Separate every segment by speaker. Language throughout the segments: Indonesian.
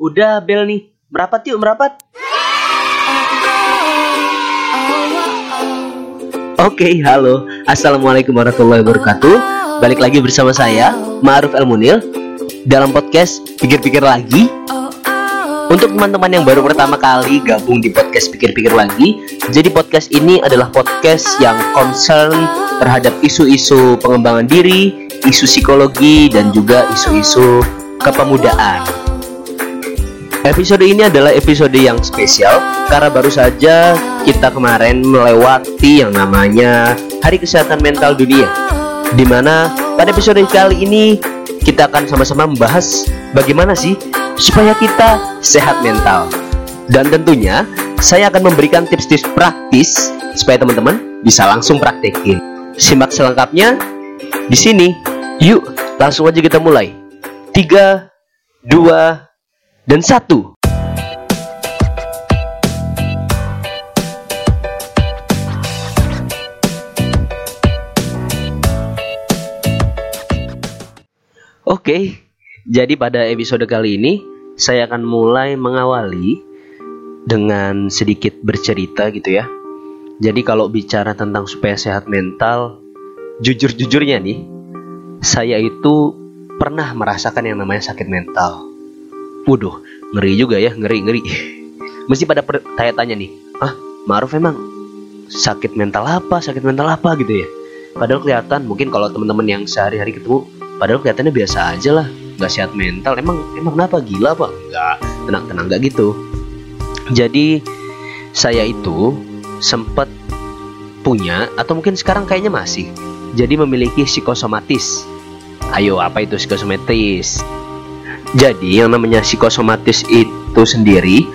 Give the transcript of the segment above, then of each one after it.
Speaker 1: Udah bel nih. Merapat yuk, merapat. Oke, halo. Assalamualaikum warahmatullahi wabarakatuh. Balik lagi bersama saya, Ma'ruf El Munil dalam podcast Pikir-pikir lagi. Untuk teman-teman yang baru pertama kali gabung di podcast Pikir-pikir lagi, jadi podcast ini adalah podcast yang concern terhadap isu-isu pengembangan diri, isu psikologi dan juga isu-isu kepemudaan. Episode ini adalah episode yang spesial karena baru saja kita kemarin melewati yang namanya Hari Kesehatan Mental Dunia. Di mana pada episode kali ini kita akan sama-sama membahas bagaimana sih supaya kita sehat mental. Dan tentunya saya akan memberikan tips-tips praktis supaya teman-teman bisa langsung praktekin. Simak selengkapnya di sini. Yuk, langsung aja kita mulai. 3 2 dan 1. Oke, jadi pada episode kali ini saya akan mulai mengawali dengan sedikit bercerita gitu ya. Jadi kalau bicara tentang supaya sehat mental, jujur-jujurnya nih, saya itu pernah merasakan yang namanya sakit mental. Waduh, ngeri juga ya, ngeri-ngeri. Mesti pada tanya-tanya nih, ah, Maruf emang sakit mental apa, sakit mental apa gitu ya. Padahal kelihatan mungkin kalau teman-teman yang sehari-hari ketemu, padahal kelihatannya biasa aja lah, nggak sehat mental. Emang emang kenapa gila pak? Nggak, tenang-tenang nggak gitu. Jadi saya itu sempat punya atau mungkin sekarang kayaknya masih jadi memiliki psikosomatis. Ayo apa itu psikosomatis? Jadi yang namanya psikosomatis itu sendiri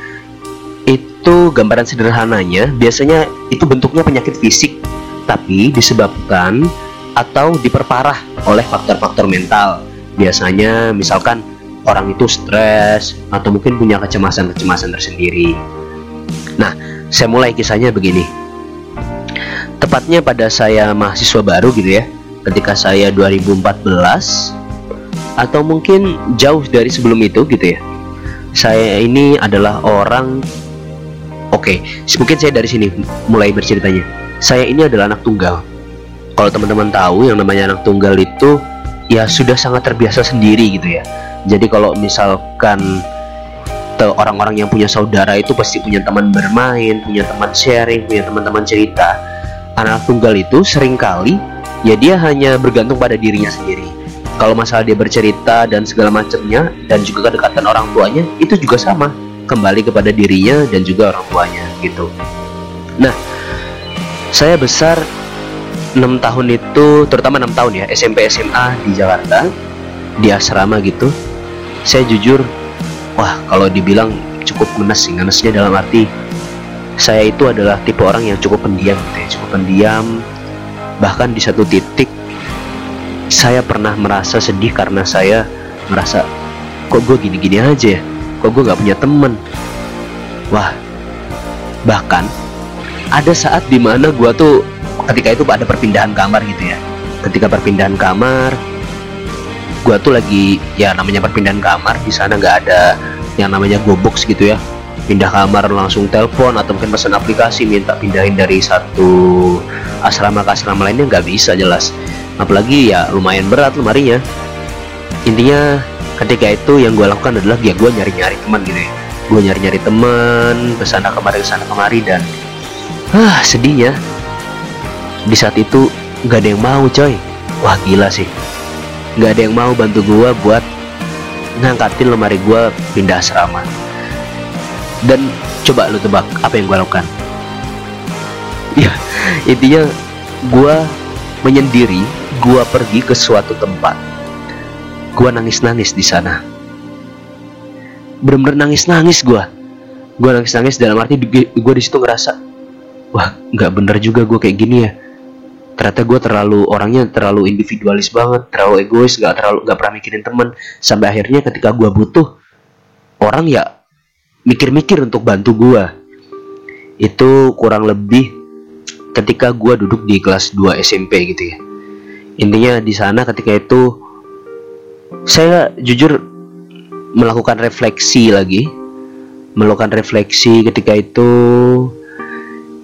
Speaker 1: itu gambaran sederhananya biasanya itu bentuknya penyakit fisik tapi disebabkan atau diperparah oleh faktor-faktor mental. Biasanya misalkan orang itu stres atau mungkin punya kecemasan-kecemasan tersendiri. Nah, saya mulai kisahnya begini. Tepatnya pada saya mahasiswa baru gitu ya, ketika saya 2014 atau mungkin jauh dari sebelum itu gitu ya. Saya ini adalah orang Oke, okay, mungkin saya dari sini mulai berceritanya. Saya ini adalah anak tunggal. Kalau teman-teman tahu yang namanya anak tunggal itu ya sudah sangat terbiasa sendiri gitu ya. Jadi kalau misalkan orang-orang yang punya saudara itu pasti punya teman bermain, punya teman sharing, punya teman-teman cerita. Anak tunggal itu sering kali ya dia hanya bergantung pada dirinya sendiri. Kalau masalah dia bercerita dan segala macamnya dan juga kedekatan orang tuanya itu juga sama kembali kepada dirinya dan juga orang tuanya gitu. Nah, saya besar 6 tahun itu terutama 6 tahun ya SMP SMA di Jakarta di asrama gitu. Saya jujur wah kalau dibilang cukup ngenes sih ngenesnya dalam arti saya itu adalah tipe orang yang cukup pendiam gitu ya, cukup pendiam bahkan di satu titik saya pernah merasa sedih karena saya merasa kok gue gini-gini aja ya? Kok gue gak punya temen? Wah bahkan ada saat di mana gue tuh ketika itu ada perpindahan kamar gitu ya. Ketika perpindahan kamar gue tuh lagi ya namanya perpindahan kamar di sana nggak ada yang namanya box gitu ya. Pindah kamar langsung telepon atau mungkin pesan aplikasi minta pindahin dari satu asrama ke asrama lainnya nggak bisa jelas apalagi ya lumayan berat lemarinya. Intinya ketika itu yang gue lakukan adalah ya gue nyari-nyari teman gitu ya. Gue nyari-nyari teman ke sana kemari ke sana kemari dan ah sedihnya di saat itu nggak ada yang mau coy. Wah gila sih. Nggak ada yang mau bantu gue buat ngangkatin lemari gue pindah asrama. Dan coba lu tebak apa yang gue lakukan. Ya intinya gue menyendiri gue pergi ke suatu tempat. Gue nangis-nangis di sana. Bener-bener nangis-nangis gue gue nangis-nangis dalam arti gue di situ ngerasa wah nggak bener juga gue kayak gini ya. Ternyata gue terlalu orangnya terlalu individualis banget terlalu egois nggak terlalu nggak pernah mikirin temen. Sampai akhirnya ketika gue butuh orang ya mikir-mikir untuk bantu gue itu kurang lebih ketika gue duduk di kelas 2 SMP gitu ya intinya di sana ketika itu saya jujur melakukan refleksi lagi. Melakukan refleksi ketika itu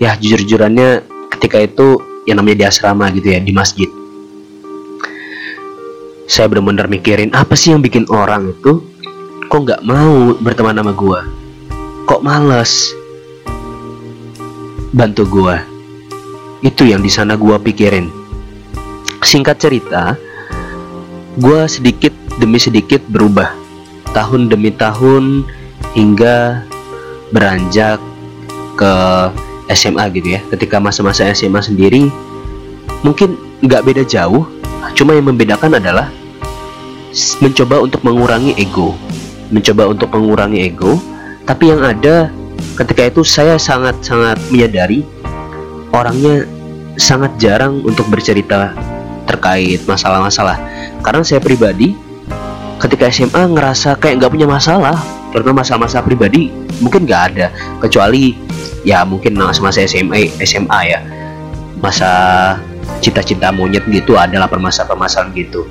Speaker 1: ya jujur-jurannya ketika itu yang namanya di asrama gitu ya di masjid. Saya benar-benar mikirin apa sih yang bikin orang itu kok nggak mau berteman sama gua? Kok males bantu gua? Itu yang di sana gua pikirin singkat cerita gua sedikit demi sedikit berubah. Tahun demi tahun hingga beranjak ke SMA gitu ya. Ketika masa-masa SMA sendiri mungkin nggak beda jauh. Cuma yang membedakan adalah mencoba untuk mengurangi ego. Mencoba untuk mengurangi ego. Tapi yang ada ketika itu saya sangat-sangat menyadari orangnya sangat jarang untuk bercerita terkait masalah-masalah. Karena saya pribadi ketika SMA ngerasa kayak nggak punya masalah terutama masa-masa pribadi mungkin nggak ada. Kecuali ya mungkin masa-masa SMA SMA ya. Masa cita-cita monyet gitu adalah permasalahan-permasalahan gitu.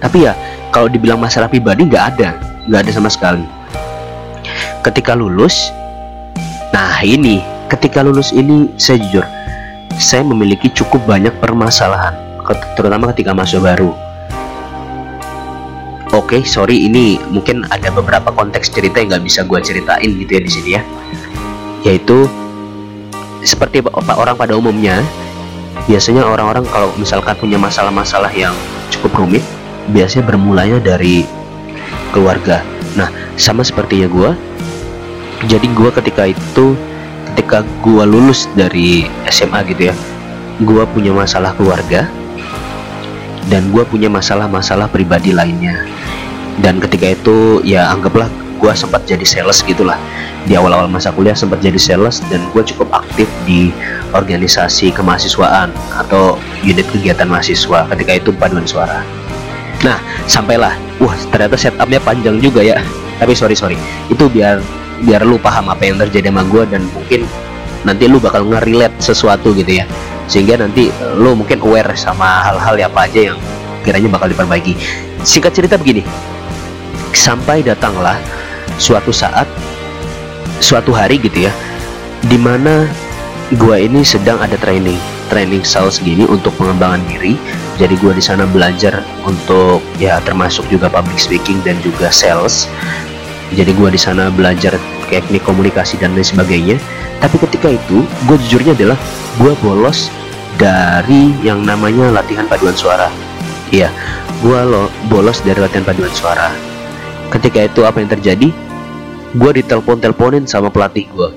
Speaker 1: Tapi ya kalau dibilang masalah pribadi nggak ada. Nggak ada sama sekali. Ketika lulus nah ini ketika lulus ini saya jujur saya memiliki cukup banyak permasalahan terutama ketika masuk baru Oke, okay, sorry ini mungkin ada beberapa konteks cerita yang nggak bisa gue ceritain gitu ya di sini ya. Yaitu seperti orang pada umumnya, biasanya orang-orang kalau misalkan punya masalah-masalah yang cukup rumit, biasanya bermulanya dari keluarga. Nah, sama sepertinya gue. Jadi gue ketika itu, ketika gue lulus dari SMA gitu ya, gue punya masalah keluarga, dan gue punya masalah-masalah pribadi lainnya. Dan ketika itu ya anggaplah gue sempat jadi sales gitulah. Di awal-awal masa kuliah sempat jadi sales dan gue cukup aktif di organisasi kemahasiswaan atau unit kegiatan mahasiswa ketika itu paduan suara. Nah sampailah. Wah ternyata setupnya panjang juga ya. Tapi sorry sorry. Itu biar biar lu paham apa yang terjadi sama gue dan mungkin nanti lu bakal nge-relate sesuatu gitu ya sehingga nanti lu mungkin aware sama hal-hal apa aja yang kiranya bakal diperbaiki. Singkat cerita begini. Sampai datanglah suatu saat suatu hari gitu ya di mana gua ini sedang ada training training sales gini untuk pengembangan diri. Jadi gua di sana belajar untuk ya termasuk juga public speaking dan juga sales jadi gua di sana belajar teknik komunikasi dan lain sebagainya. Tapi ketika itu gue jujurnya adalah gue bolos dari yang namanya latihan paduan suara. Iya gue lo bolos dari latihan paduan suara. Ketika itu apa yang terjadi? Gue ditelepon-teleponin sama pelatih gue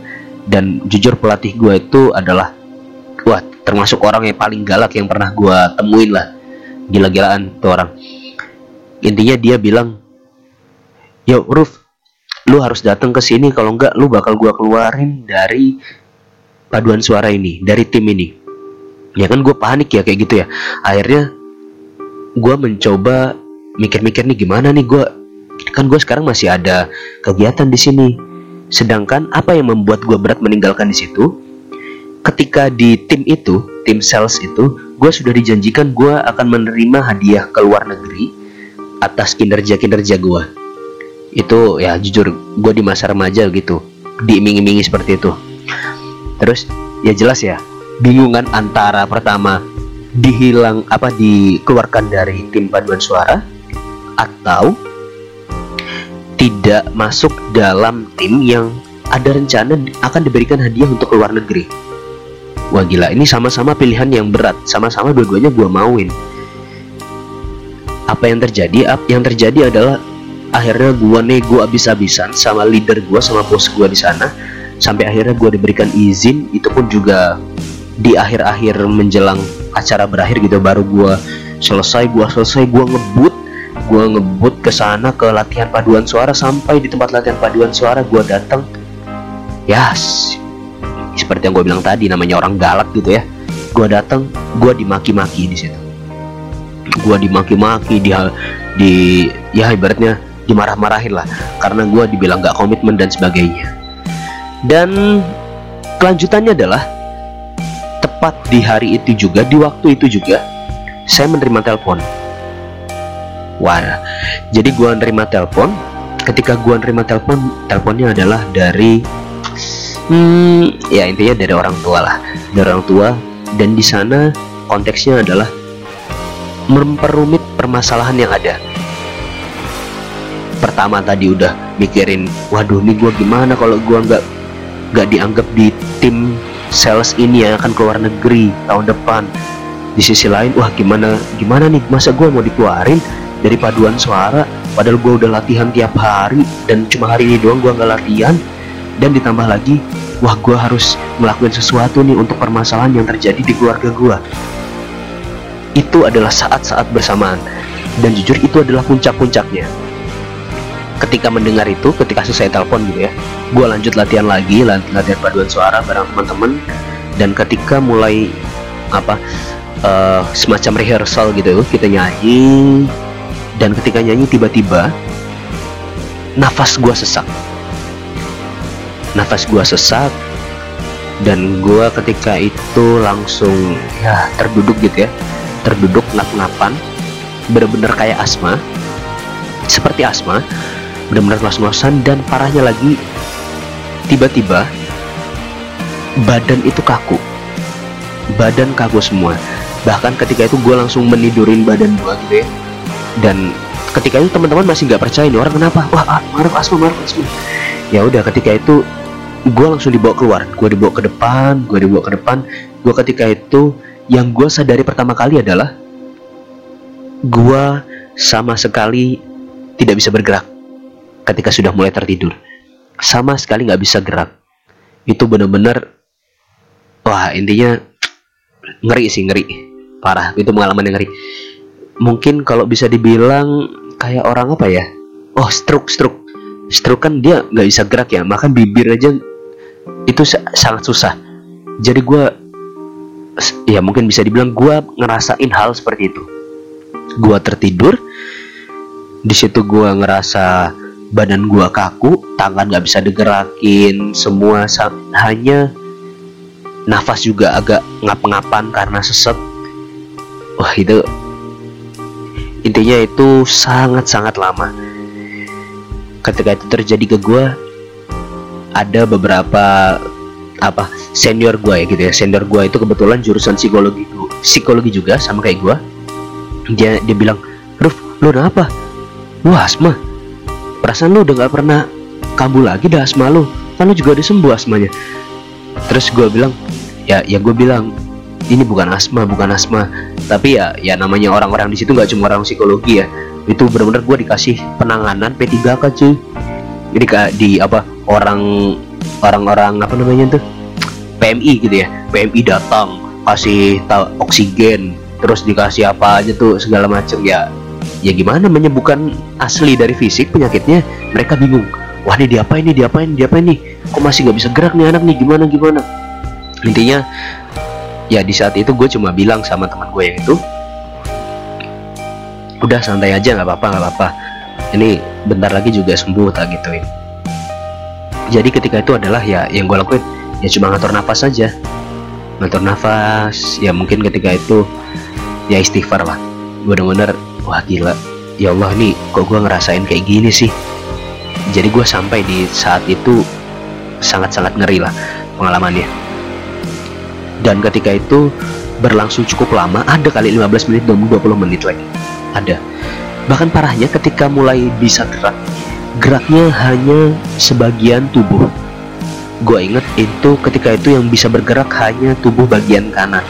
Speaker 1: dan jujur pelatih gue itu adalah wah termasuk orang yang paling galak yang pernah gue temuin lah. Gila-gilaan tuh orang. Intinya dia bilang yo Ruf lu harus datang ke sini. Kalau enggak lu bakal gue keluarin dari paduan suara ini dari tim ini. Ya kan gue panik ya kayak gitu ya. Akhirnya gue mencoba mikir-mikir nih gimana nih gue kan gue sekarang masih ada kegiatan di sini. Sedangkan apa yang membuat gue berat meninggalkan di situ? Ketika di tim itu tim sales itu gue sudah dijanjikan gue akan menerima hadiah ke luar negeri atas kinerja kinerja gue itu ya jujur gue di masa remaja gitu diiming-imingi seperti itu terus ya jelas ya bingungan antara pertama dihilang apa dikeluarkan dari tim paduan suara atau tidak masuk dalam tim yang ada rencana akan diberikan hadiah untuk keluar negeri. Wah gila, ini sama-sama pilihan yang berat, sama-sama dua-duanya gue mauin. Apa yang terjadi? Yang terjadi adalah akhirnya gue nego abis-abisan sama leader gue, sama bos gue di sana, sampai akhirnya gue diberikan izin. Itu pun juga di akhir-akhir menjelang acara berakhir gitu, baru gue selesai, gue selesai, gue ngebut gue ngebut ke sana ke latihan paduan suara. Sampai di tempat latihan paduan suara gue datang yes, seperti yang gue bilang tadi namanya orang galak gitu ya. Gue datang gue dimaki-maki di situ. Gue dimaki-maki di di ya ibaratnya dimarah-marahin lah karena gue dibilang gak komitmen dan sebagainya. Dan kelanjutannya adalah tepat di hari itu juga di waktu itu juga saya menerima telepon. Wah, jadi gue nerima telepon. Ketika gua nerima telepon teleponnya adalah dari hmm, ya intinya dari orang tua lah. Dari orang tua dan di sana konteksnya adalah memperumit permasalahan yang ada pertama tadi udah mikirin waduh nih gue gimana kalau gue nggak nggak dianggap di tim sales ini yang akan keluar negeri tahun depan. Di sisi lain wah gimana gimana nih? Masa gue mau dikeluarin dari paduan suara? Padahal gue udah latihan tiap hari dan cuma hari ini doang gue nggak latihan. Dan ditambah lagi wah gue harus melakukan sesuatu nih untuk permasalahan yang terjadi di keluarga gue itu adalah saat-saat bersamaan. Dan jujur itu adalah puncak-puncaknya ketika mendengar itu ketika selesai telepon gitu ya gue lanjut latihan lagi latihan paduan suara bareng teman-teman. Dan ketika mulai apa uh, semacam rehearsal gitu kita nyanyi. Dan ketika nyanyi tiba-tiba nafas gue sesak. Nafas gue sesak. Dan gue ketika itu langsung ya terduduk gitu ya. Terduduk ngap-ngapan. Bener-bener kayak asma. Seperti asma benar-benar dan parahnya lagi tiba-tiba badan itu kaku. Badan kaku semua. Bahkan ketika itu gue langsung menidurin badan gue gitu ya. Dan ketika itu teman-teman masih nggak percaya ini orang kenapa? Wah ah, marah asma marah asma. Ya udah ketika itu gue langsung dibawa keluar. Gue dibawa ke depan gue dibawa ke depan. Gue ketika itu yang gue sadari pertama kali adalah gue sama sekali tidak bisa bergerak ketika sudah mulai tertidur. Sama sekali nggak bisa gerak. Itu benar-benar wah intinya ngeri sih ngeri. Parah, itu pengalaman yang ngeri. Mungkin kalau bisa dibilang kayak orang apa ya? Oh, stroke, stroke. Stroke kan dia nggak bisa gerak ya, makan bibir aja itu sangat susah. Jadi gue ya mungkin bisa dibilang gue ngerasain hal seperti itu. Gue tertidur, di situ gue ngerasa badan gua kaku tangan nggak bisa digerakin semua hanya nafas juga agak ngap-ngapan karena sesek. Wah itu intinya itu sangat-sangat lama. Ketika itu terjadi ke gua ada beberapa apa senior gua ya gitu ya. Senior gua itu kebetulan jurusan psikologi psikologi juga sama kayak gua. Dia dia bilang Ruf lu apa lu asma perasaan lu udah gak pernah kambuh lagi dah asma lu. Kan lu juga udah sembuh asmanya. Terus gue bilang ya ya gue bilang ini bukan asma bukan asma. Tapi ya ya namanya orang-orang di situ nggak cuma orang psikologi ya. Itu benar-benar gue dikasih penanganan P3K cuy. Jadi di apa orang orang-orang apa namanya tuh? PMI gitu ya. PMI datang kasih oksigen terus dikasih apa aja tuh segala macam. Ya ya gimana menyembuhkan asli dari fisik penyakitnya? Mereka bingung. Wah ini diapain nih diapain diapain nih? Kok masih nggak bisa gerak nih anak nih? Gimana gimana? Intinya ya di saat itu gue cuma bilang sama teman gue yang itu udah santai aja nggak apa-apa nggak apa-apa. Ini bentar lagi juga sembuh tak gituin. Jadi ketika itu adalah ya yang gue lakuin ya cuma ngatur nafas saja ngatur nafas ya mungkin ketika itu ya istighfar lah. Bener-bener wah gila. Ya Allah nih kok gue ngerasain kayak gini sih? Jadi gue sampai di saat itu sangat-sangat ngeri lah pengalamannya. Dan ketika itu berlangsung cukup lama ada kali 15 menit dan 20 menit lagi. Ada. Bahkan parahnya ketika mulai bisa gerak geraknya hanya sebagian tubuh. Gue inget itu ketika itu yang bisa bergerak hanya tubuh bagian kanan.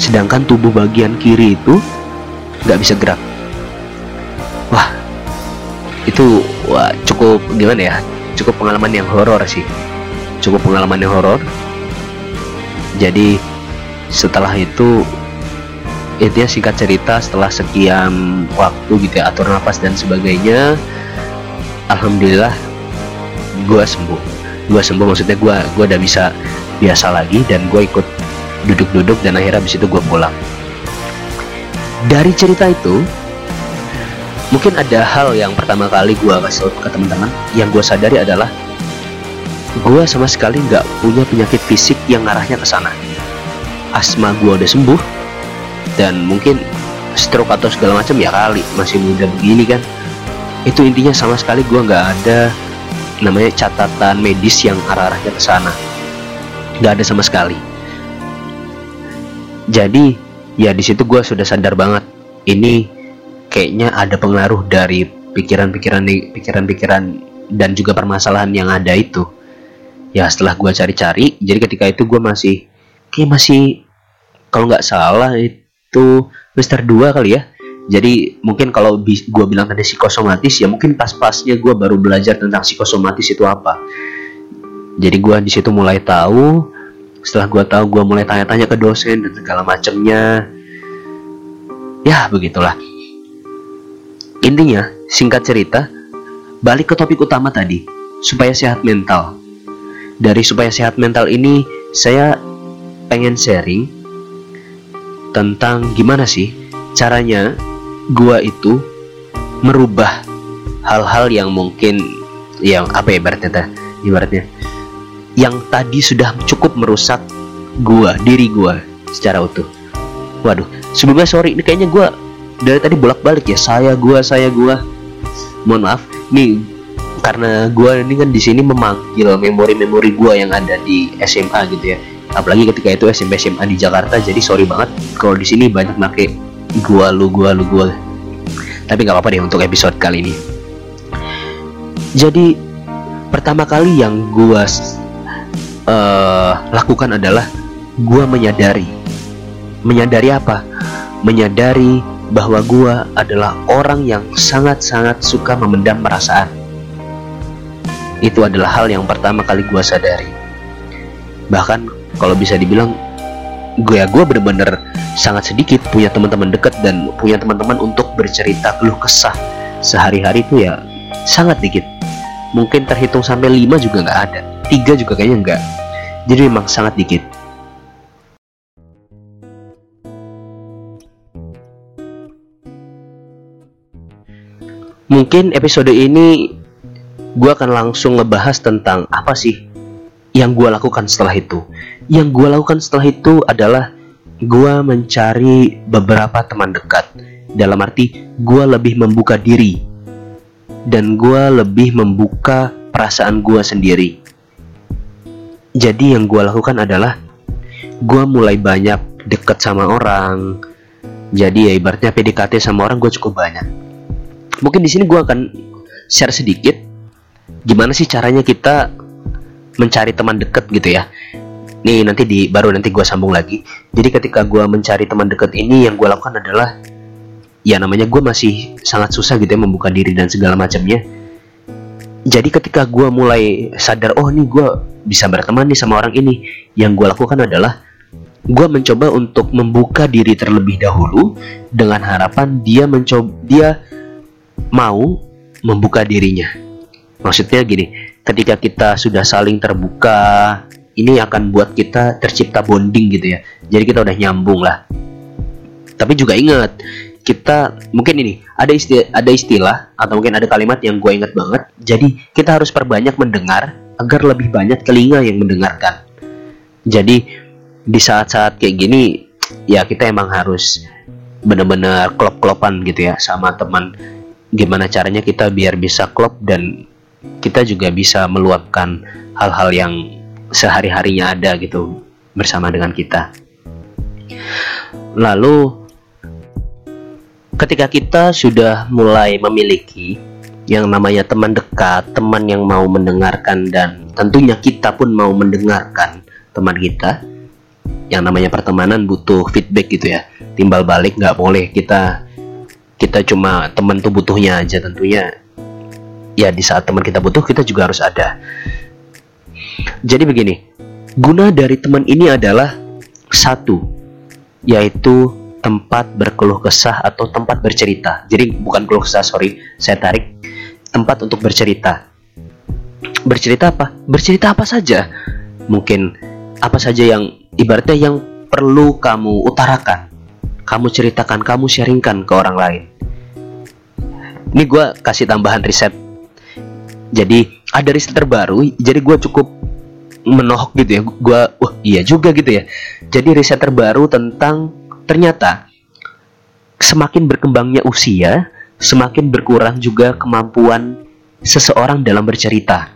Speaker 1: Sedangkan tubuh bagian kiri itu nggak bisa gerak. Wah itu wah cukup gimana ya? Cukup pengalaman yang horor sih. Cukup pengalaman yang horor. Jadi setelah itu intinya singkat cerita setelah sekian waktu gitu ya atur nafas dan sebagainya alhamdulillah gue sembuh. Gue sembuh maksudnya gue gue udah bisa biasa lagi dan gue ikut duduk-duduk dan akhirnya habis itu gue pulang dari cerita itu mungkin ada hal yang pertama kali gue kasih ke teman-teman. Yang gue sadari adalah gue sama sekali nggak punya penyakit fisik yang arahnya ke sana. Asma gue udah sembuh dan mungkin stroke atau segala macam ya kali masih muda begini kan. Itu intinya sama sekali gue nggak ada namanya catatan medis yang arah-arahnya ke sana. Nggak ada sama sekali. Jadi ya di situ gue sudah sadar banget. Ini kayaknya ada pengaruh dari pikiran-pikiran pikiran-pikiran dan juga permasalahan yang ada itu. Ya setelah gue cari-cari jadi ketika itu gue masih kayak masih kalau nggak salah itu semester 2 kali ya. Jadi mungkin kalau gue bilang tadi psikosomatis ya mungkin pas-pasnya gue baru belajar tentang psikosomatis itu apa. Jadi gue di situ mulai tahu setelah gue tahu gue mulai tanya-tanya ke dosen dan segala macamnya ya begitulah. Intinya singkat cerita balik ke topik utama tadi supaya sehat mental. Dari supaya sehat mental ini saya pengen sharing tentang gimana sih caranya gua itu merubah hal-hal yang mungkin yang apa ya ibaratnya ibaratnya yang tadi sudah cukup merusak gua diri gua secara utuh. Waduh sebelumnya sorry ini kayaknya gua dari tadi bolak-balik ya. Saya gua saya gua. Mohon maaf nih karena gua ini kan di sini memanggil memori-memori gua yang ada di SMA gitu ya. Apalagi ketika itu SMP SMA di Jakarta jadi sorry banget kalau di sini banyak make gua lu gua lu gua. Tapi nggak apa-apa deh untuk episode kali ini. Jadi pertama kali yang gua uh, lakukan adalah gua menyadari. Menyadari apa? Menyadari bahwa gua adalah orang yang sangat-sangat suka memendam perasaan. Itu adalah hal yang pertama kali gua sadari. Bahkan kalau bisa dibilang gue ya gue bener-bener sangat sedikit punya teman-teman dekat dan punya teman-teman untuk bercerita keluh kesah. Sehari-hari itu ya sangat dikit. Mungkin terhitung sampai 5 juga nggak ada tiga juga kayaknya nggak jadi memang sangat dikit. Mungkin episode ini gue akan langsung ngebahas tentang apa sih yang gue lakukan setelah itu. Yang gue lakukan setelah itu adalah gue mencari beberapa teman dekat. Dalam arti gue lebih membuka diri. Dan gue lebih membuka perasaan gue sendiri jadi yang gue lakukan adalah gue mulai banyak deket sama orang. Jadi ya ibaratnya PDKT sama orang gue cukup banyak. Mungkin di sini gue akan share sedikit gimana sih caranya kita mencari teman deket gitu ya. Nih nanti di baru nanti gue sambung lagi. Jadi ketika gue mencari teman deket ini yang gue lakukan adalah ya namanya gue masih sangat susah gitu ya membuka diri dan segala macamnya jadi ketika gue mulai sadar oh nih gue bisa berteman nih sama orang ini yang gue lakukan adalah gue mencoba untuk membuka diri terlebih dahulu dengan harapan dia mencoba dia mau membuka dirinya. Maksudnya gini ketika kita sudah saling terbuka ini akan buat kita tercipta bonding gitu ya. Jadi kita udah nyambung lah. Tapi juga ingat kita mungkin ini ada istilah, ada istilah atau mungkin ada kalimat yang gue ingat banget. Jadi kita harus perbanyak mendengar agar lebih banyak telinga yang mendengarkan. Jadi di saat-saat kayak gini ya kita emang harus bener-bener klop-klopan gitu ya sama teman. Gimana caranya kita biar bisa klop dan kita juga bisa meluapkan hal-hal yang sehari-harinya ada gitu bersama dengan kita. Lalu ketika kita sudah mulai memiliki yang namanya teman dekat, teman yang mau mendengarkan dan tentunya kita pun mau mendengarkan teman kita. Yang namanya pertemanan butuh feedback gitu ya. Timbal balik nggak boleh kita kita cuma teman tuh butuhnya aja tentunya ya di saat teman kita butuh kita juga harus ada. Jadi begini, guna dari teman ini adalah satu, yaitu tempat berkeluh kesah atau tempat bercerita. Jadi bukan keluh kesah, sorry, saya tarik tempat untuk bercerita. Bercerita apa? Bercerita apa saja. Mungkin apa saja yang ibaratnya yang perlu kamu utarakan, kamu ceritakan, kamu sharingkan ke orang lain. Ini gue kasih tambahan riset jadi ada riset terbaru jadi gue cukup menohok gitu ya gue wah iya juga gitu ya jadi riset terbaru tentang ternyata semakin berkembangnya usia semakin berkurang juga kemampuan seseorang dalam bercerita.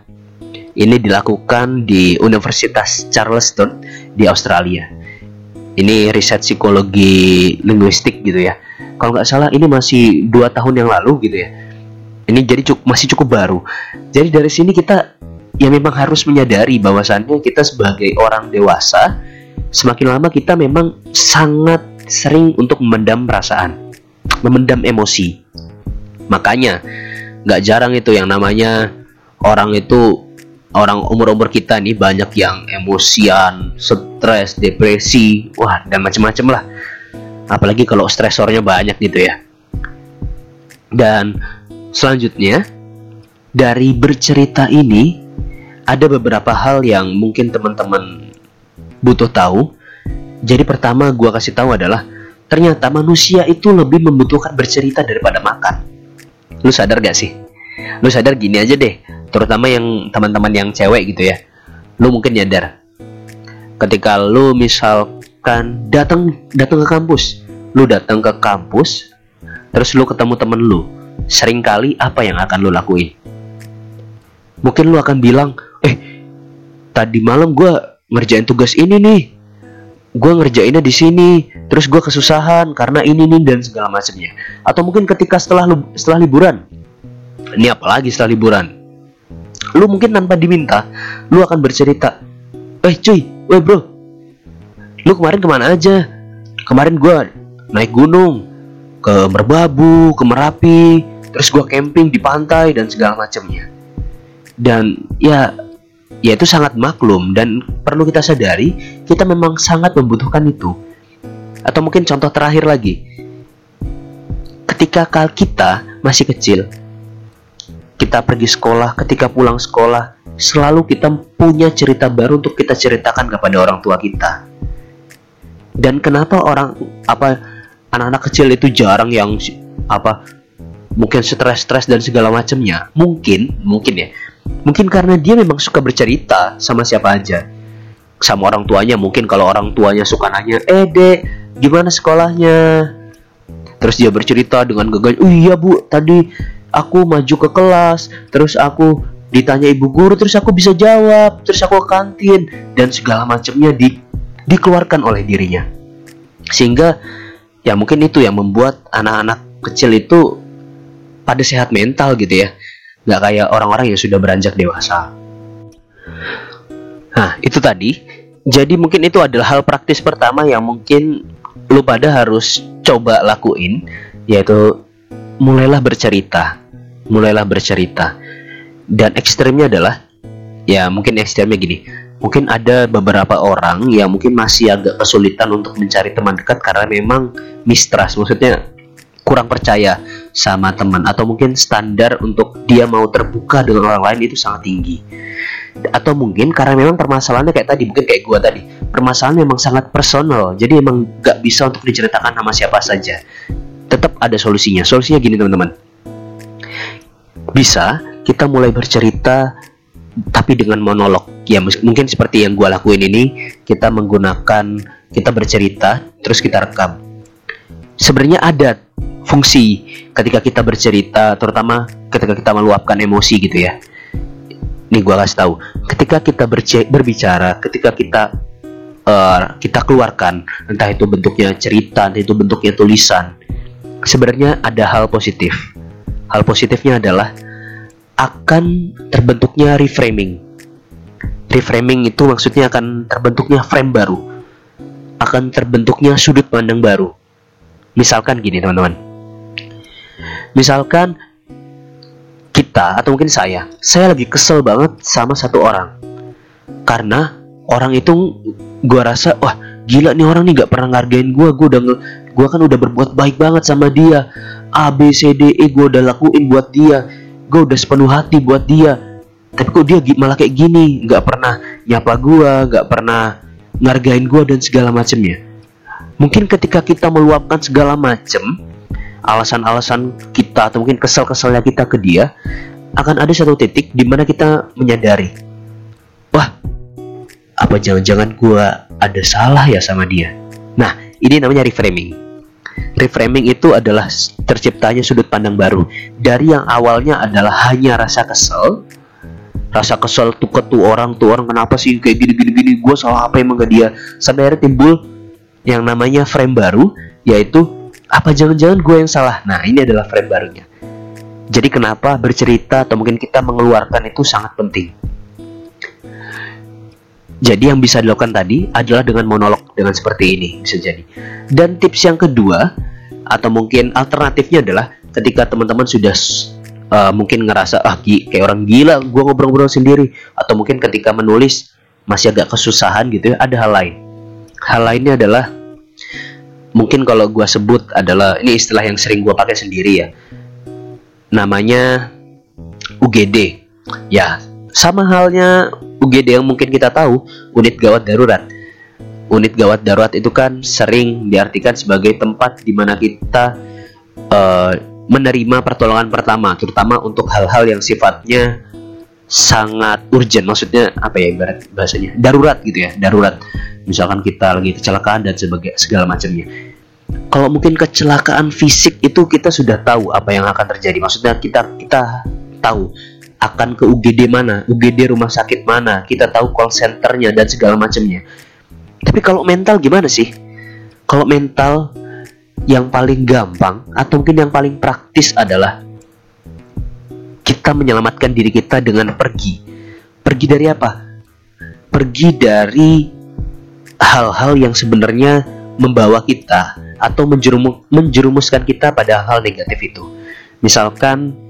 Speaker 1: Ini dilakukan di Universitas Charleston di Australia. Ini riset psikologi linguistik gitu ya. Kalau nggak salah ini masih dua tahun yang lalu gitu ya. Ini jadi cukup, masih cukup baru. Jadi dari sini kita ya memang harus menyadari bahwasannya kita sebagai orang dewasa semakin lama kita memang sangat sering untuk memendam perasaan, memendam emosi. Makanya nggak jarang itu yang namanya orang itu orang umur-umur kita nih banyak yang emosian, stres, depresi, wah dan macam-macam lah. Apalagi kalau stresornya banyak gitu ya. Dan selanjutnya dari bercerita ini ada beberapa hal yang mungkin teman-teman butuh tahu. Jadi pertama gua kasih tahu adalah ternyata manusia itu lebih membutuhkan bercerita daripada makan. Lu sadar gak sih? Lu sadar gini aja deh, terutama yang teman-teman yang cewek gitu ya lu mungkin nyadar ketika lu misalkan datang datang ke kampus lu datang ke kampus terus lu ketemu temen lu sering kali apa yang akan lu lakuin mungkin lu akan bilang eh tadi malam gue ngerjain tugas ini nih gue ngerjainnya di sini terus gue kesusahan karena ini nih dan segala macamnya. Atau mungkin ketika setelah setelah liburan ini apalagi setelah liburan lu mungkin tanpa diminta lu akan bercerita eh cuy weh bro lu kemarin ke mana aja? Kemarin gua naik gunung ke Merbabu ke Merapi terus gua camping di pantai dan segala macamnya. Dan ya ya itu sangat maklum dan perlu kita sadari kita memang sangat membutuhkan itu atau mungkin contoh terakhir lagi ketika kita masih kecil kita pergi sekolah, ketika pulang sekolah, selalu kita punya cerita baru untuk kita ceritakan kepada orang tua kita. Dan kenapa orang apa anak-anak kecil itu jarang yang apa mungkin stres-stres dan segala macamnya? Mungkin, mungkin ya. Mungkin karena dia memang suka bercerita sama siapa aja. Sama orang tuanya mungkin kalau orang tuanya suka nanya, "Eh, Dek, gimana sekolahnya?" Terus dia bercerita dengan gagah, "Oh iya, Bu, tadi aku maju ke kelas terus aku ditanya ibu guru terus aku bisa jawab terus aku ke kantin dan segala macamnya di dikeluarkan oleh dirinya sehingga ya mungkin itu yang membuat anak-anak kecil itu pada sehat mental gitu ya nggak kayak orang-orang yang sudah beranjak dewasa. Nah itu tadi. Jadi mungkin itu adalah hal praktis pertama yang mungkin lu pada harus coba lakuin yaitu mulailah bercerita. Mulailah bercerita. Dan ekstremnya adalah ya mungkin ekstremnya gini. Mungkin ada beberapa orang yang mungkin masih agak kesulitan untuk mencari teman dekat karena memang mistrust. Maksudnya kurang percaya sama teman atau mungkin standar untuk dia mau terbuka dengan orang lain itu sangat tinggi. Atau mungkin karena memang permasalahannya kayak tadi mungkin kayak gua tadi permasalahan memang sangat personal jadi emang gak bisa untuk diceritakan sama siapa saja. Tetap ada solusinya. Solusinya gini teman-teman. Bisa kita mulai bercerita tapi dengan monolog. Ya mungkin seperti yang gue lakuin ini kita menggunakan kita bercerita terus kita rekam. Sebenarnya ada fungsi ketika kita bercerita terutama ketika kita meluapkan emosi gitu ya nih gue kasih tahu ketika kita berbicara ketika kita uh, kita keluarkan entah itu bentuknya cerita entah itu bentuknya tulisan sebenarnya ada hal positif hal positifnya adalah akan terbentuknya reframing. Reframing itu maksudnya akan terbentuknya frame baru. Akan terbentuknya sudut pandang baru. Misalkan gini teman-teman. Misalkan kita atau mungkin saya, saya lagi kesel banget sama satu orang. Karena orang itu gua rasa wah gila nih orang nih gak pernah ngargain gua, gua udah gua kan udah berbuat baik banget sama dia. A B C D E gua udah lakuin buat dia gue udah sepenuh hati buat dia tapi kok dia malah kayak gini nggak pernah nyapa gue nggak pernah ngargain gue dan segala macemnya mungkin ketika kita meluapkan segala macem alasan-alasan kita atau mungkin kesel-keselnya kita ke dia akan ada satu titik di mana kita menyadari wah apa jangan-jangan gue ada salah ya sama dia? Nah ini namanya reframing. Reframing itu adalah terciptanya sudut pandang baru. Dari yang awalnya adalah hanya rasa kesel rasa kesel tuh ke tuh orang tuh orang kenapa sih kayak gini gini gini gue salah apa emang gak dia? Sampai akhirnya timbul yang namanya frame baru yaitu apa jangan-jangan gue yang salah nah ini adalah frame barunya jadi kenapa bercerita atau mungkin kita mengeluarkan itu sangat penting jadi yang bisa dilakukan tadi adalah dengan monolog dengan seperti ini bisa jadi. Dan tips yang kedua atau mungkin alternatifnya adalah ketika teman-teman sudah uh, mungkin ngerasa ah kayak orang gila gue ngobrol-ngobrol sendiri atau mungkin ketika menulis masih agak kesusahan gitu ya ada hal lain. Hal lainnya adalah mungkin kalau gue sebut adalah ini istilah yang sering gue pakai sendiri ya. Namanya UGD. Ya, sama halnya UGD yang mungkin kita tahu, unit gawat darurat. Unit gawat darurat itu kan sering diartikan sebagai tempat di mana kita uh, menerima pertolongan pertama, terutama untuk hal-hal yang sifatnya sangat urgent. Maksudnya apa ya ibarat bahasanya? Darurat gitu ya, darurat. Misalkan kita lagi kecelakaan dan sebagai segala macamnya. Kalau mungkin kecelakaan fisik itu kita sudah tahu apa yang akan terjadi. Maksudnya kita kita tahu akan ke UGD mana, UGD rumah sakit mana, kita tahu call centernya dan segala macamnya. Tapi kalau mental gimana sih? Kalau mental yang paling gampang atau mungkin yang paling praktis adalah kita menyelamatkan diri kita dengan pergi. Pergi dari apa? Pergi dari hal-hal yang sebenarnya membawa kita atau menjerumuskan kita pada hal negatif itu. Misalkan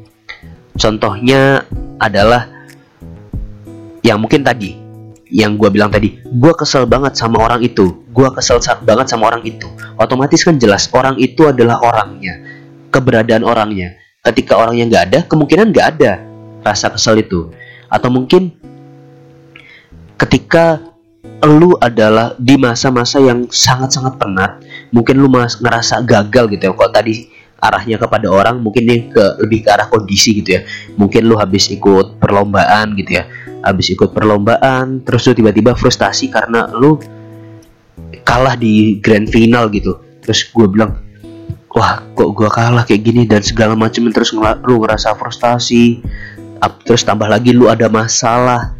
Speaker 1: Contohnya adalah yang mungkin tadi, yang gue bilang tadi, gue kesel banget sama orang itu, gue kesel banget sama orang itu. Otomatis kan jelas orang itu adalah orangnya, keberadaan orangnya. Ketika orangnya nggak ada, kemungkinan nggak ada rasa kesel itu. Atau mungkin ketika lu adalah di masa-masa yang sangat-sangat penat, mungkin lu ngerasa gagal gitu ya. Kok tadi arahnya kepada orang mungkin nih ke lebih ke arah kondisi gitu ya. Mungkin lu habis ikut perlombaan gitu ya. Habis ikut perlombaan terus lu tiba-tiba frustasi karena lu kalah di grand final gitu. Terus gue bilang wah kok gue kalah kayak gini? Dan segala macam terus lu ngerasa frustasi. Terus tambah lagi lu ada masalah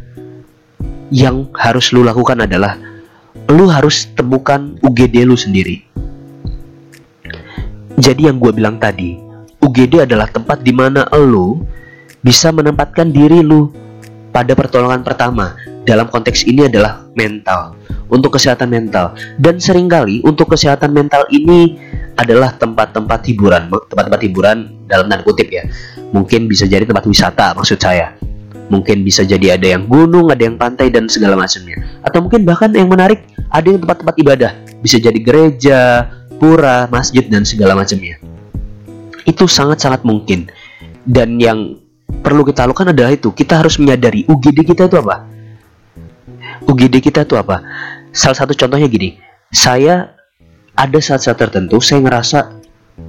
Speaker 1: yang harus lu lakukan adalah lu harus temukan UGD lu sendiri jadi yang gue bilang tadi, UGD adalah tempat di mana lo bisa menempatkan diri lu pada pertolongan pertama. Dalam konteks ini adalah mental, untuk kesehatan mental. Dan sering kali untuk kesehatan mental ini adalah tempat-tempat hiburan, tempat-tempat hiburan dalam tanda kutip ya. Mungkin bisa jadi tempat wisata maksud saya. Mungkin bisa jadi ada yang gunung, ada yang pantai dan segala macamnya. Atau mungkin bahkan yang menarik ada yang tempat-tempat ibadah. Bisa jadi gereja, pura, masjid dan segala macamnya. Itu sangat-sangat mungkin. Dan yang perlu kita lakukan adalah itu, kita harus menyadari UGD kita itu apa? UGD kita itu apa? Salah satu contohnya gini, saya ada saat-saat tertentu saya ngerasa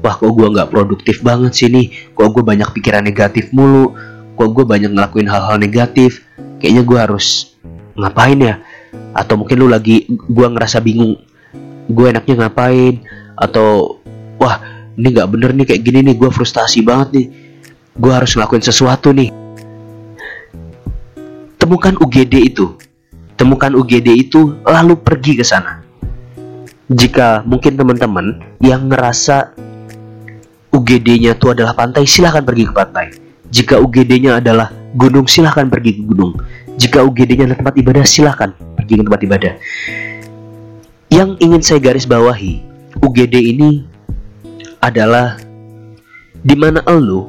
Speaker 1: wah kok gue nggak produktif banget sih nih, kok gue banyak pikiran negatif mulu, kok gue banyak ngelakuin hal-hal negatif, kayaknya gue harus ngapain ya? Atau mungkin lu lagi gue ngerasa bingung, gue enaknya ngapain? atau wah ini nggak bener nih kayak gini nih gue frustasi banget nih. Gue harus ngelakuin sesuatu nih. Temukan UGD itu. Temukan UGD itu lalu pergi ke sana. Jika mungkin teman-teman yang ngerasa UGD-nya itu adalah pantai silahkan pergi ke pantai jika UGD-nya adalah gunung silahkan pergi ke gunung. Jika UGD-nya adalah tempat ibadah silahkan pergi ke tempat ibadah. Yang ingin saya garis bawahi UGD ini adalah di mana lu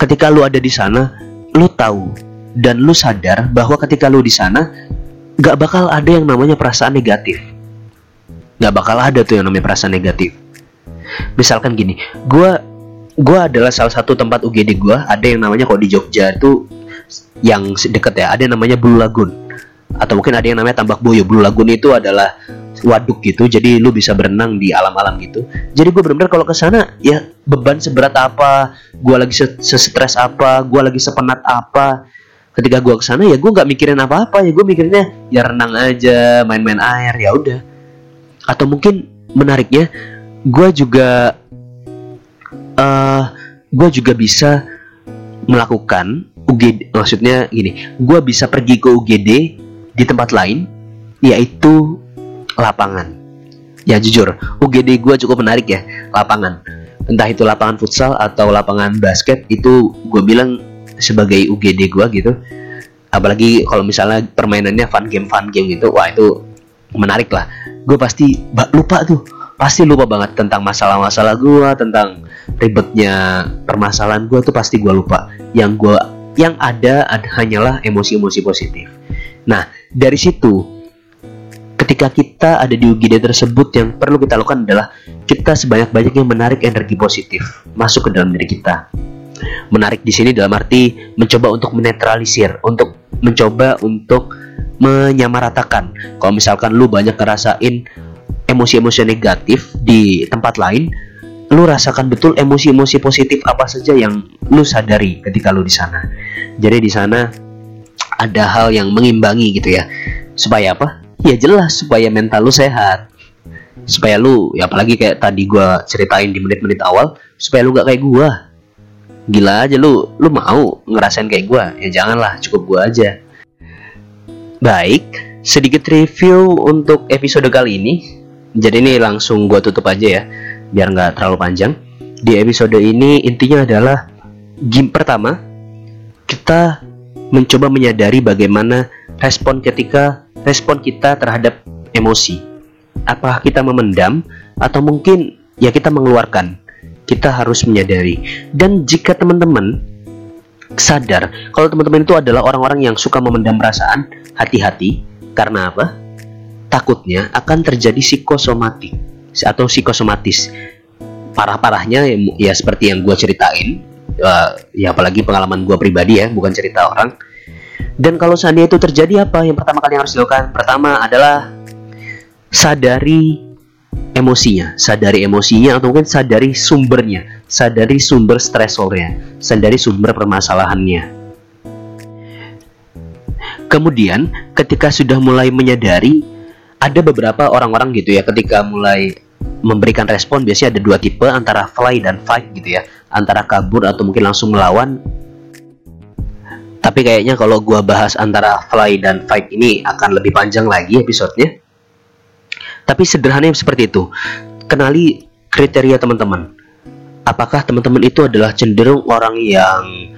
Speaker 1: ketika lu ada di sana lu tahu dan lu sadar bahwa ketika lu di sana gak bakal ada yang namanya perasaan negatif. Gak bakal ada tuh yang namanya perasaan negatif. Misalkan gini gue gue adalah salah satu tempat UGD gue ada yang namanya kok di Jogja tuh yang deket ya ada yang namanya Blue Lagoon atau mungkin ada yang namanya Tambak Boyo. Blue Lagoon itu adalah waduk gitu jadi lu bisa berenang di alam-alam gitu. Jadi gue benar-benar kalau ke sana ya beban seberat apa gue lagi stres apa gue lagi sepenat apa. Ketika gue ke sana ya gue nggak mikirin apa-apa ya gue mikirnya ya renang aja main-main air ya udah. Atau mungkin menariknya gue juga uh, eh, gue juga bisa melakukan UGD maksudnya gini gue bisa pergi ke UGD di tempat lain yaitu lapangan. Ya jujur UGD gue cukup menarik ya lapangan. Entah itu lapangan futsal atau lapangan basket itu gue bilang sebagai UGD gue gitu. Apalagi kalau misalnya permainannya fun game fun game gitu wah itu menarik lah. Gue pasti lupa tuh pasti lupa banget tentang masalah-masalah gue tentang ribetnya permasalahan gue tuh pasti gue lupa. Yang gue yang ada, ada hanyalah emosi-emosi positif. Nah dari situ ketika kita ada di UGD tersebut yang perlu kita lakukan adalah kita sebanyak-banyaknya menarik energi positif masuk ke dalam diri kita. Menarik di sini dalam arti mencoba untuk menetralisir untuk mencoba untuk menyamaratakan. Kalau misalkan lu banyak ngerasain emosi-emosi negatif di tempat lain lu rasakan betul emosi-emosi positif apa saja yang lu sadari ketika lu di sana. Jadi di sana ada hal yang mengimbangi gitu ya. Supaya apa? Ya jelas supaya mental lu sehat. Supaya lu ya apalagi kayak tadi gua ceritain di menit-menit awal supaya lu gak kayak gua. Gila aja lu lu mau ngerasain kayak gua? Ya janganlah cukup gua aja. Baik, sedikit review untuk episode kali ini. Jadi ini langsung gue tutup aja ya, biar nggak terlalu panjang. Di episode ini intinya adalah game pertama kita mencoba menyadari bagaimana respon ketika respon kita terhadap emosi. Apakah kita memendam atau mungkin ya kita mengeluarkan? Kita harus menyadari. Dan jika teman-teman sadar kalau teman-teman itu adalah orang-orang yang suka memendam perasaan, hati-hati karena apa? Takutnya akan terjadi psikosomatik atau psikosomatis. Parah-parahnya ya, ya seperti yang gue ceritain, uh, ya apalagi pengalaman gue pribadi ya, bukan cerita orang. Dan kalau seandainya itu terjadi apa? Yang pertama kali yang harus dilakukan, pertama adalah sadari emosinya, sadari emosinya atau mungkin sadari sumbernya, sadari sumber stresornya, sadari sumber permasalahannya. Kemudian ketika sudah mulai menyadari ada beberapa orang-orang gitu ya ketika mulai memberikan respon biasanya ada dua tipe antara fly dan fight gitu ya antara kabur atau mungkin langsung melawan tapi kayaknya kalau gua bahas antara fly dan fight ini akan lebih panjang lagi episodenya tapi sederhananya seperti itu. Kenali kriteria teman-teman. Apakah teman-teman itu adalah cenderung orang yang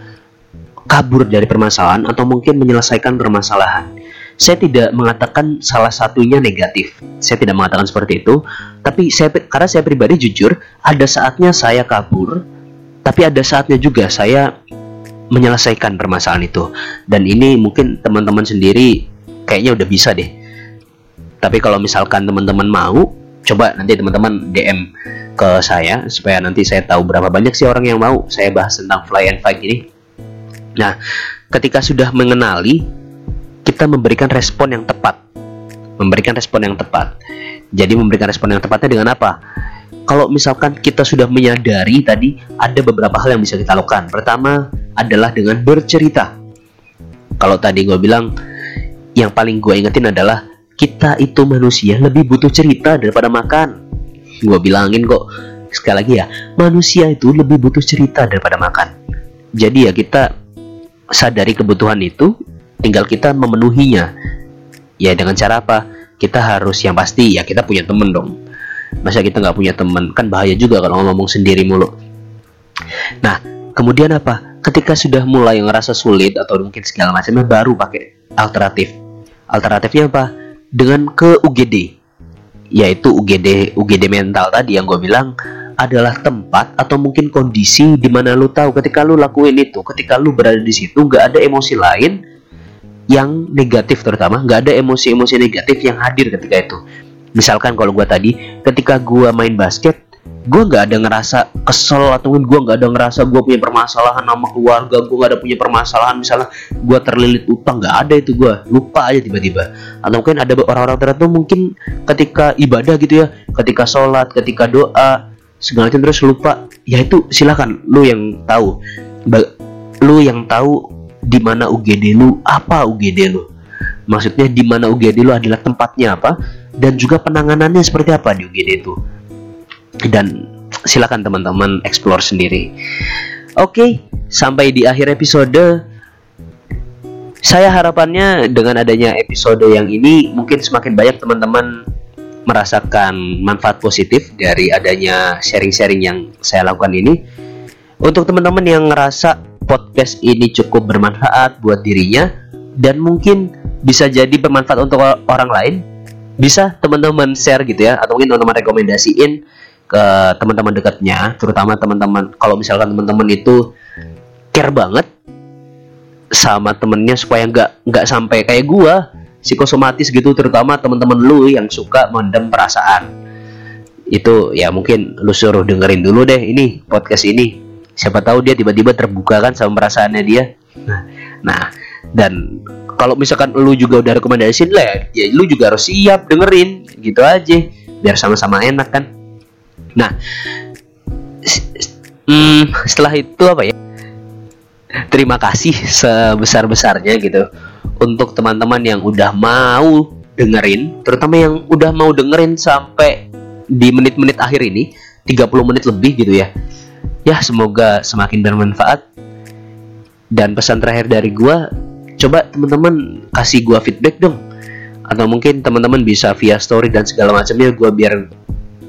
Speaker 1: kabur dari permasalahan atau mungkin menyelesaikan permasalahan? Saya tidak mengatakan salah satunya negatif. Saya tidak mengatakan seperti itu. Tapi saya karena saya pribadi jujur, ada saatnya saya kabur, tapi ada saatnya juga saya menyelesaikan permasalahan itu. Dan ini mungkin teman-teman sendiri kayaknya udah bisa deh tapi kalau misalkan teman-teman mau, coba nanti teman-teman DM ke saya supaya nanti saya tahu berapa banyak sih orang yang mau saya bahas tentang fly and fight ini. Nah, ketika sudah mengenali, kita memberikan respon yang tepat. Memberikan respon yang tepat. Jadi memberikan respon yang tepatnya dengan apa? Kalau misalkan kita sudah menyadari tadi ada beberapa hal yang bisa kita lakukan. Pertama adalah dengan bercerita. Kalau tadi gue bilang yang paling gue ingetin adalah kita itu manusia lebih butuh cerita daripada makan. Gue bilangin kok sekali lagi ya, manusia itu lebih butuh cerita daripada makan. Jadi ya kita sadari kebutuhan itu, tinggal kita memenuhinya. Ya dengan cara apa? Kita harus yang pasti ya kita punya temen dong. Masa kita nggak punya temen kan bahaya juga kalau ngomong sendiri mulu. Nah kemudian apa? Ketika sudah mulai ngerasa sulit atau mungkin segala macamnya baru pakai alternatif. Alternatifnya apa? dengan ke UGD yaitu UGD UGD mental tadi yang gue bilang adalah tempat atau mungkin kondisi di mana lu tahu ketika lu lakuin itu ketika lu berada di situ nggak ada emosi lain yang negatif terutama nggak ada emosi-emosi negatif yang hadir ketika itu. Misalkan kalau gue tadi ketika gue main basket gue nggak ada ngerasa kesel atau gue nggak ada ngerasa gue punya permasalahan sama keluarga gue nggak ada punya permasalahan misalnya gue terlilit utang nggak ada itu gue lupa aja tiba-tiba. Atau mungkin ada orang-orang tertentu mungkin ketika ibadah gitu ya ketika sholat ketika doa segala macam terus lupa. Ya itu silakan lu yang tahu. Lu yang tahu di mana UGD lu apa UGD lu maksudnya di mana UGD lu adalah tempatnya apa dan juga penanganannya seperti apa di UGD itu dan silakan teman-teman explore sendiri. Oke, sampai di akhir episode saya harapannya dengan adanya episode yang ini mungkin semakin banyak teman-teman merasakan manfaat positif dari adanya sharing-sharing yang saya lakukan ini. Untuk teman-teman yang ngerasa podcast ini cukup bermanfaat buat dirinya dan mungkin bisa jadi bermanfaat untuk orang lain, bisa teman-teman share gitu ya atau mungkin teman-teman rekomendasiin ke teman-teman dekatnya, terutama teman-teman kalau misalkan teman-teman itu care banget sama temennya supaya nggak nggak sampai kayak gua psikosomatis gitu terutama teman-teman lu yang suka mendem perasaan. Itu ya mungkin lu suruh dengerin dulu deh ini podcast ini siapa tahu dia tiba-tiba terbuka kan sama perasaannya dia. Nah dan kalau misalkan lu juga udah rekomendasiin lah ya lu juga harus siap dengerin gitu aja biar sama-sama enak kan. Nah hmm, setelah itu apa ya? Terima kasih sebesar-besarnya gitu untuk teman-teman yang udah mau dengerin, terutama yang udah mau dengerin sampai di menit-menit akhir ini, 30 menit lebih gitu ya. Ya, semoga semakin bermanfaat. Dan pesan terakhir dari gua, coba teman-teman kasih gua feedback dong. Atau mungkin teman-teman bisa via story dan segala macamnya gua biar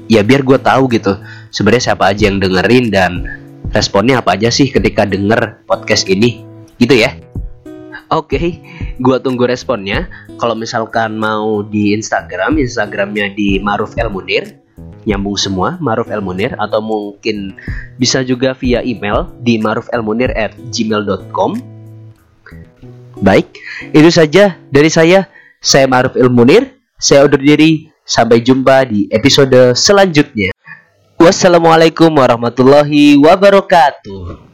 Speaker 1: ya biar gua tahu gitu sebenarnya siapa aja yang dengerin dan responnya apa aja sih ketika denger podcast ini gitu ya. Oke, okay, gua tunggu responnya. Kalau misalkan mau di Instagram, Instagramnya di Maruf El Munir, nyambung semua Maruf El Munir atau mungkin bisa juga via email di marufelmunir at gmail.com. Baik, itu saja dari saya. Saya Maruf El Munir. Saya undur diri. Sampai jumpa di episode selanjutnya. Wassalamualaikum warahmatullahi wabarakatuh.